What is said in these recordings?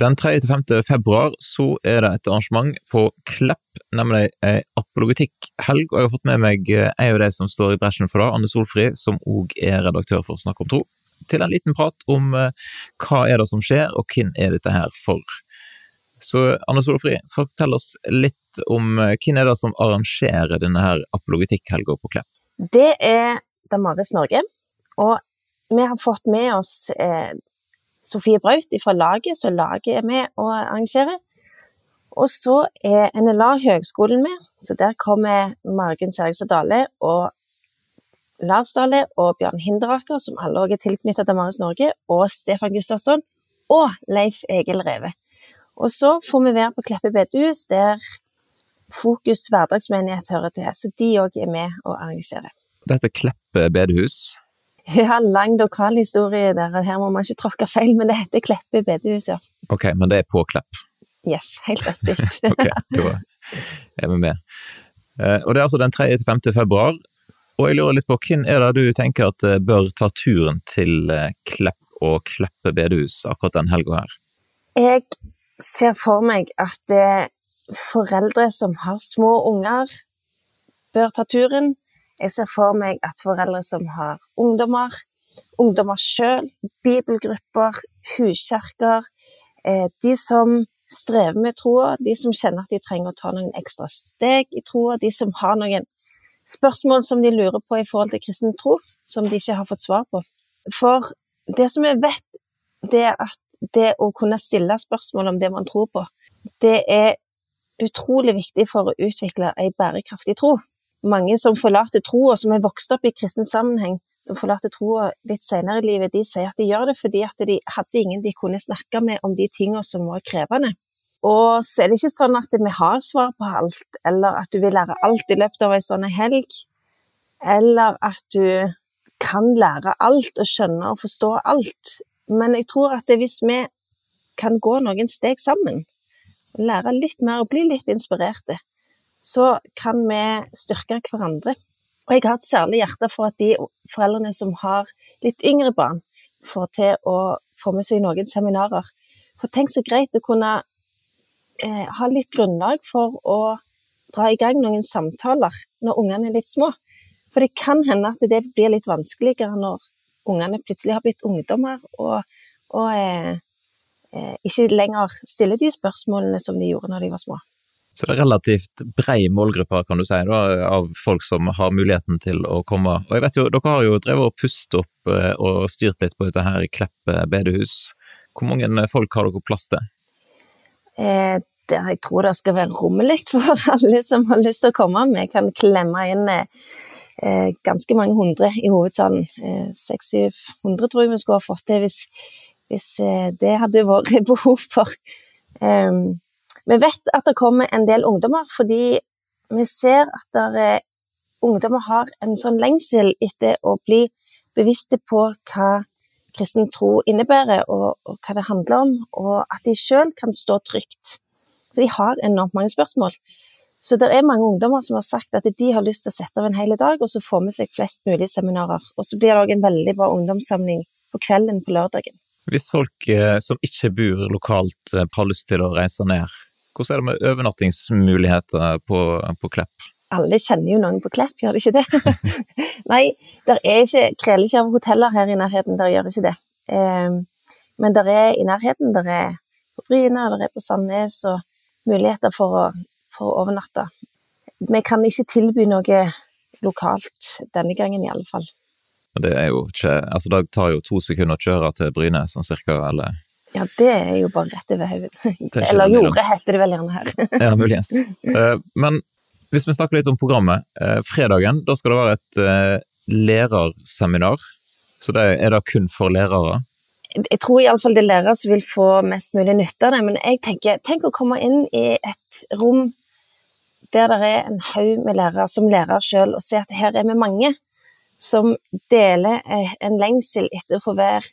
Den 3.-5. februar så er det et arrangement på Klepp, nemlig ei apologetikk-helg, og jeg har fått med meg en av de som står i bresjen for det, Anne Solfri, som òg er redaktør for Snakk om tro, til en liten prat om eh, hva er det som skjer, og hvem er dette her for. Så Anne Solfri, fortell oss litt om eh, hvem er det som arrangerer denne her apologetikk-helga på Klepp? Det er Damaris Norge, og vi har fått med oss eh, Sofie Braut fra laget, så laget er med og arrangerer. Og så er NLA Høgskolen med, så der kommer Margunn Serigstad Dale og Lars Dale og Bjørn Hinderaker, som alle også er tilknyttet til Marius Norge, og Stefan Gustavsson og Leif Egil Reve. Og så får vi være på Kleppe bedehus, der Fokus hverdagsmenighet hører til, så de òg er med og arrangerer. Dette Kleppe bedehus, Ja, lang lokalhistorie der, her må man ikke tråkke feil, men det heter Kleppe bedehus, ja. ok, men det er på Klepp? Yes, helt riktig. Ok, da er vi med. Eh, Og det er altså den 3. til 5. februar, og jeg lurer litt på hvem er det du tenker at eh, bør ta turen til eh, Klepp og Kleppe bedehus akkurat den helga her? Jeg ser for meg at eh, foreldre som har små unger, bør ta turen. Jeg ser for meg at foreldre som har ungdommer, ungdommer sjøl, bibelgrupper, huskjerker, eh, de som strever med troa, de som kjenner at de trenger å ta noen ekstra steg i troa, de som har noen spørsmål som de lurer på i forhold til kristen tro, som de ikke har fått svar på. For det som vi vet, det er at det å kunne stille spørsmål om det man tror på, det er utrolig viktig for å utvikle ei bærekraftig tro. Mange som forlater troa, som er vokst opp i kristen sammenheng, som forlater troa litt senere i livet, de sier at de gjør det fordi at de hadde ingen de kunne snakke med om de tingene som var krevende. Og så er det ikke sånn at vi har svar på alt, eller at du vil lære alt i løpet av ei sånn helg, eller at du kan lære alt og skjønne og forstå alt. Men jeg tror at hvis vi kan gå noen steg sammen, lære litt mer og bli litt inspirerte, så kan vi styrke hverandre. Og jeg har et særlig hjerte for at de foreldrene som har litt yngre barn, får til å få med seg noen seminarer. For tenk så greit å kunne eh, ha litt grunnlag for å dra i gang noen samtaler når ungene er litt små. For det kan hende at det blir litt vanskeligere når ungene plutselig har blitt ungdommer og, og eh, eh, ikke lenger stiller de spørsmålene som de gjorde når de var små. Så det er relativt brei målgruppe, kan du si, da, av folk som har muligheten til å komme. Og jeg vet jo, dere har jo drevet og pustet opp eh, og styrt litt på dette her i Klepp bedehus. Hvor mange folk har dere plass til? Eh, det, jeg tror det skal være rommelig for alle som har lyst til å komme. Vi kan klemme inn eh, ganske mange hundre i hovedsalen. Eh, 600-700 tror jeg vi skulle ha fått til hvis, hvis eh, det hadde vært behov for. Um, vi vet at det kommer en del ungdommer, fordi vi ser at der, eh, ungdommer har en sånn lengsel etter å bli bevisste på hva kristen tro innebærer, og, og hva det handler om, og at de sjøl kan stå trygt. For de har enormt mange spørsmål. Så det er mange ungdommer som har sagt at de har lyst til å sette av en hel dag, og så få med seg flest mulig seminarer. Og så blir det òg en veldig bra ungdomssamling på kvelden på lørdagen. Hvis folk eh, som ikke bor lokalt eh, har lyst til å reise ned, hvordan er det med overnattingsmuligheter på, på Klepp? Alle kjenner jo noen på Klepp, gjør de ikke det? Nei, det er ikke, av hoteller her i nærheten, der gjør ikke det. Eh, men det er i nærheten, det er på Bryne, det er på Sandnes, og muligheter for å, for å overnatte. Vi kan ikke tilby noe lokalt denne gangen, i alle fall. Det jo altså det tar jo to sekunder å kjøre til Bryne, sånn cirka, eller Ja, det er jo bare rett over ikke Eller jordet, heter det vel gjerne her. Ja, muligens. Eh, Men hvis vi snakker litt om programmet. eh, Fredagen, da skal det være et eh, lærerseminar. Så det er det kun for lærere. Jeg tror iallfall det er lærere som vil få mest mulig nytte av det, men jeg tenker, tenk å komme inn i et rom der det er en haug med lærere som lærer sjøl, og se at her er vi mange som deler en lengsel etter å få være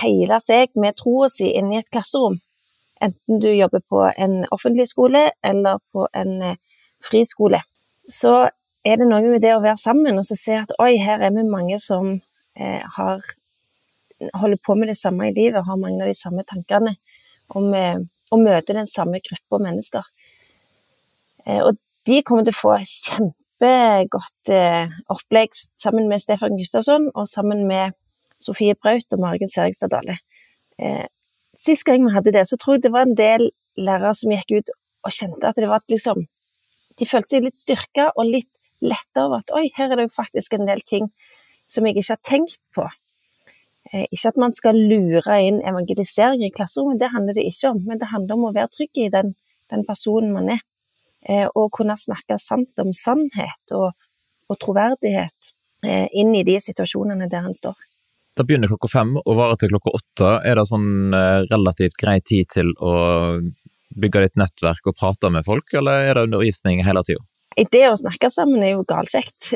hele seg med troa si inn i et klasserom. Enten du jobber på en offentlig skole eller på en eh, friskole. Så er det noe med det å være sammen og så se at oi, her er vi mange som eh, har holder på med det samme i livet, har mange av de samme tankene. om eh, å møte den samme gruppa mennesker. Eh, og de kommer til å få kjempegodt eh, opplegg sammen med Stefan Gustavsson og sammen med Sofie Braut og Margunn Serigstad Dale. Eh, sist gang vi hadde det, så tror jeg det var en del lærere som gikk ut og kjente at det var liksom De følte seg litt styrka og litt letta over at oi, her er det jo faktisk en del ting som jeg ikke har tenkt på. Eh, ikke at man skal lure inn evangelisering i klasserommet, det handler det ikke om, men det handler om å være trygg i den, den personen man er. Eh, og kunne snakke sant om sannhet og, og troverdighet eh, inn i de situasjonene der en står. Det begynner klokka fem og varer til klokka åtte. Er det sånn relativt grei tid til å bygge ditt nettverk og prate med folk, eller er det undervisning hele tida? Det å snakke sammen er jo galkjekt,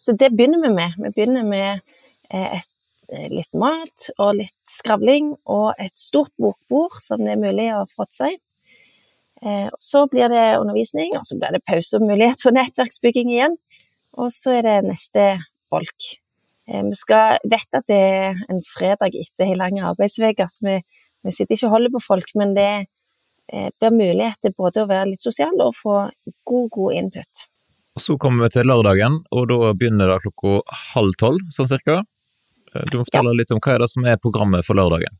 så det begynner vi med. Vi begynner med et Eh, litt mat og litt skravling og et stort bokbord som det er mulig å fråtse. Eh, så blir det undervisning, og så blir det pause og mulighet for nettverksbygging igjen. Og så er det neste bolk. Eh, vi skal vet at det er en fredag etter en lang arbeidsuke, så vi, vi, sitter ikke og holder på folk, men det blir mulighet til både å være litt sosial og få god, god input. Så kommer vi til lørdagen, og da begynner det klokka halv tolv, sånn cirka. Du må fortelle ja. litt om hva er det som er programmet for lørdagen?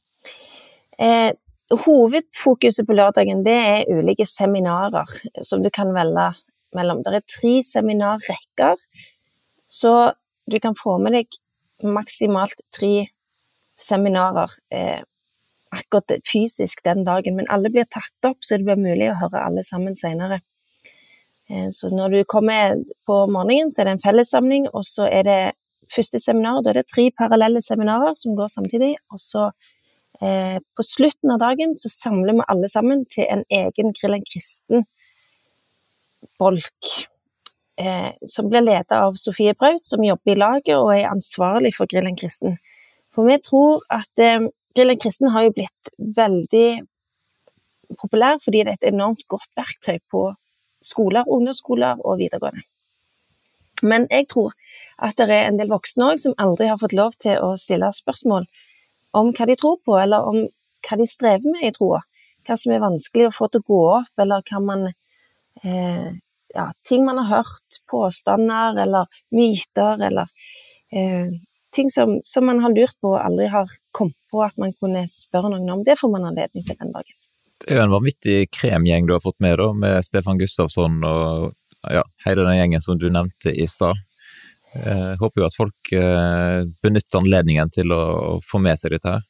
Eh, hovedfokuset på lørdagen det er ulike seminarer som du kan velge mellom. Det er tre seminarrekker, så du kan få med deg maksimalt tre seminarer eh, akkurat fysisk den dagen, men alle blir tatt opp, så det blir mulig å høre alle sammen senere. Eh, så når du kommer på morgenen, så er det en fellessamling, og så er det første seminar. Da er det tre parallelle seminarer som går samtidig. Og så eh, på slutten av dagen så samler vi alle sammen til en egen Grillen kristen-bolk. Eh, som blir ledet av Sofie Braut, som jobber i laget og er ansvarlig for Grillen kristen. For vi tror at eh, Grillen kristen har jo blitt veldig populær fordi det er et enormt godt verktøy på skoler, ungdomsskoler og videregående. Men jeg tror at det er en del voksne òg som aldri har fått lov til å stille spørsmål om hva de tror på, eller om hva de strever med i troa. Hva som er vanskelig å få til å gå opp, eller hva man eh, Ja, ting man har hørt, påstander eller myter, eller eh, ting som, som, man har lurt på og aldri har kommet på at man kunne spørre noen om. Det får man anledning til den dagen. Det er jo en vanvittig kremgjeng du har fått med, da, med Stefan Gustavsson og ja, hele den gjengen som du nevnte i stad. Jeg eh, håper jo at folk eh, benytter anledningen til å få med seg dette her.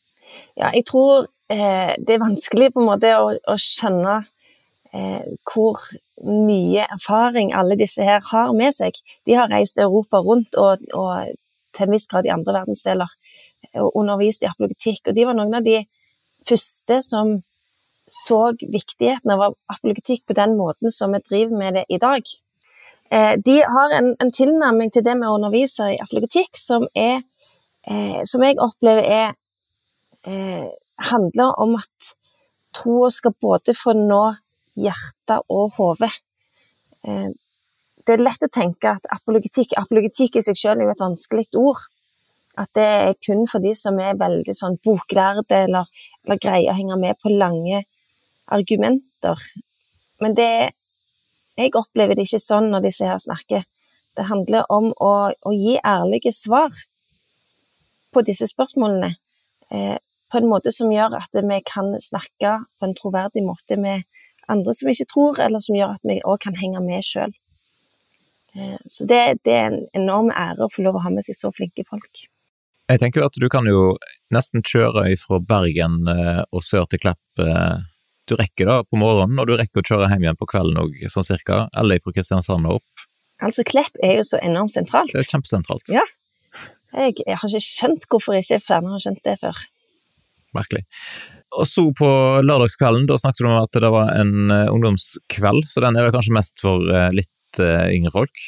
Ja, jeg tror eh, det er vanskelig på en måte å, å skjønne eh, hvor mye erfaring alle disse her har med seg. De har reist Europa rundt og, og til en viss grad i andre verdensdeler og undervist i apologetikk, og de var noen av de første som så viktigheten av apologetikk på den måten som vi driver med det i dag. Eh, de har en, en, tilnærming til det med å undervise i apologetikk som, er, eh, som jeg opplever er eh, handler om at troa skal både få nå hjerte og hode. Eh, det er lett å tenke at apologetikk Apologetikk i seg selv er jo et vanskelig ord. At det er kun for de som er veldig sånn boklærde eller, eller greier å henge med på lange argumenter. Men det jeg opplever det ikke sånn når disse her snakker. Det handler om å, å gi ærlige svar på disse spørsmålene. Eh, på en måte som gjør at vi kan snakke på en troverdig måte med andre som ikke tror, eller som gjør at vi òg kan henge med sjøl. Eh, så det, det, er en enorm ære å få lov å ha med seg så flinke folk. Jeg tenker jo at du kan jo nesten kjøre fra Bergen eh, og sør til Klepp eh, du rekker da på morgenen, og du rekker å kjøre hjem igjen på kvelden òg, sånn cirka, eller fra Kristiansand og opp. Altså, Klepp er jo så enormt sentralt. Det er kjempesentralt. Ja. Jeg, jeg har ikke skjønt hvorfor ikke flere har skjønt det før. Merkelig. Og så på lørdagskvelden, da snakket du om at det var en uh, ungdomskveld, så den er vel kanskje mest for uh, litt uh, yngre folk?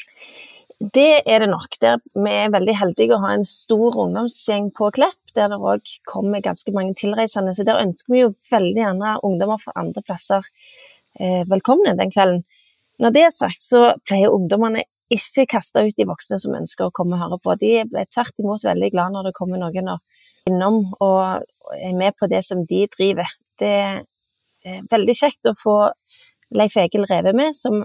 Det er det nok. Der vi er veldig heldige å ha en stor ungdomsgjeng på Klepp, der det òg kommer ganske mange tilreisende. Så der ønsker vi jo veldig gjerne ungdommer fra andre plasser eh, velkomne den kvelden. Når det er sagt, så pleier ungdommene ikke kaste ut de voksne som ønsker å komme og høre på. De er tvert imot veldig glad når det kommer noen innom og er med på det som de driver. Det er veldig kjekt å få Leif Egil Reve med, som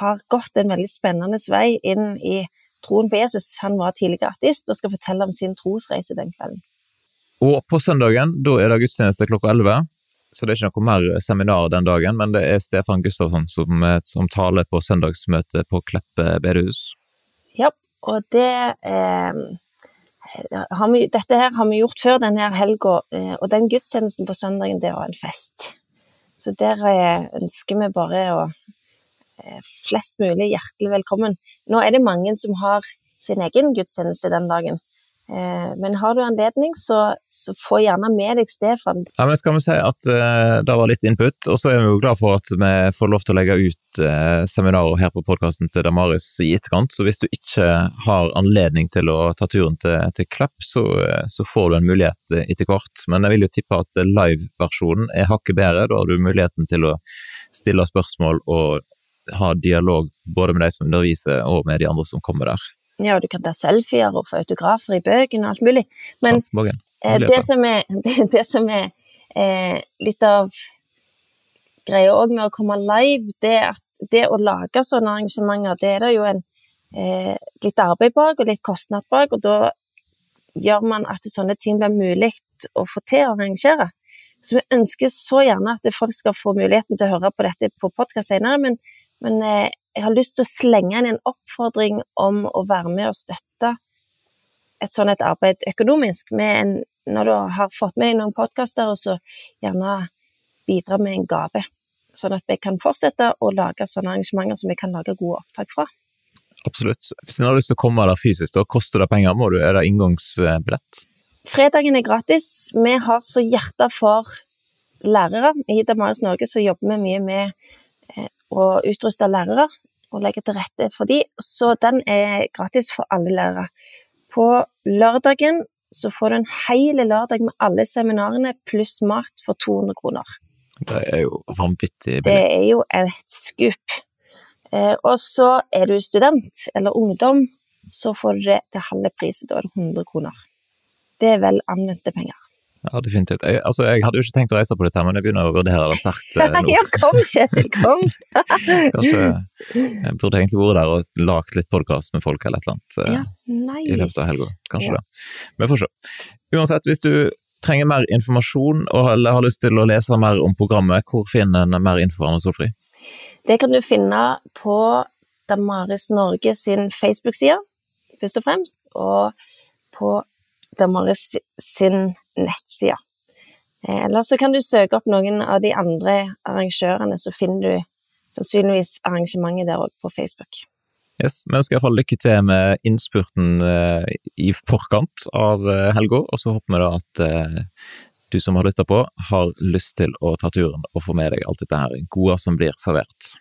har gått en veldig spennende vei inn i troen på Jesus. Han var tidligere ateist og skal fortelle om sin trosreise den kvelden. Og på søndagen da er det gudstjeneste klokka 11, så det er ikke noe mer seminar den dagen, men det er Stefan Gustavsson som, som taler på søndagsmøtet på Kleppe bedehus. Ja, og det eh, vi, Dette her har vi gjort før denne helga, eh, og den gudstjenesten på søndagen, det var en fest. Så der eh, ønsker vi bare å eh, flest mulig hjertelig velkommen. Nå er det mange som har sin egen gudstjeneste den dagen. Eh, men har du anledning, så, så få gjerne med deg Stefan. Ja, men skal vi si at uh, det var litt input, og så er vi jo glad for at vi får lov til å legge ut uh, seminarer her på podkasten til Damaris i etterkant. Så hvis du ikke har anledning til å ta turen til, til Klepp, så, uh, så, får du en mulighet etter hvert. Men jeg vil jo tippe at live-versjonen er hakket bedre. Da har du muligheten til å stille spørsmål og ha dialog både med de som underviser og med de andre som kommer der. Ja, du kan ta selfier og få autografer i bøkene og alt mulig. Men eh, det, som er, det, det som er eh, litt av greia òg med å komme live, det er at det å lage sånne arrangementer, det er det jo en, eh, litt arbeid bak og litt kostnad bak, og da gjør man at sånne ting blir mulig å få til å arrangere. Så vi ønsker så gjerne at folk skal få muligheten til å høre på dette på podkast senere, men, men eh, jeg har lyst til å slenge inn en oppfordring om å være med og støtte et sånt et arbeid økonomisk. En, når du har fått med deg noen podkaster, så gjerne bidra med en gave. Sånn at vi kan fortsette å lage sånne arrangementer som vi kan lage gode opptak fra. Absolutt. Hvis en har lyst til å komme der fysisk, da koster det penger? Må du, er det inngangsbillett? Fredagen er gratis. Vi har så hjerte for lærere. I Damaris Norge så jobber vi mye med eh, å utruste lærere og legge til rette for de, så den er gratis for alle lærere. På lørdagen så får du en hel lørdag med alle seminarene pluss mat for 200 kroner. Det er jo vanvittig billig. Det er jo et skup. Eh, og så er du student eller ungdom, så får du det til halve pris, da er det 100 kroner. Det er vel anvendte penger. Ja, definitivt. Jeg, altså, jeg hadde jo ikke tenkt å reise på dette, men jeg begynner å vurdere det sterkt eh, nå. ja, kom, Kjetil, kom! Kanskje jeg burde egentlig vært der og lagd litt podkast med folk eller et eller annet eh, ja, nice. i løpet av helga. Kanskje ja. det. Men vi får se. Uansett, hvis du trenger mer informasjon eller har lyst til å lese mer om programmet, hvor finner en mer info om Solfri? Det kan du finne på Damaris Norge sin Facebook-side, først og fremst, og på Damaris sin nettsida. Eh, eller så kan du søke opp noen av de andre arrangørene, så finner du sannsynligvis arrangementet der òg på Facebook. Yes, Vi ønsker iallfall lykke til med innspurten eh, i forkant av eh, helga, og så håper vi da at du som har lytta på, har lyst til å ta turen og få med deg alt dette her gode som blir servert.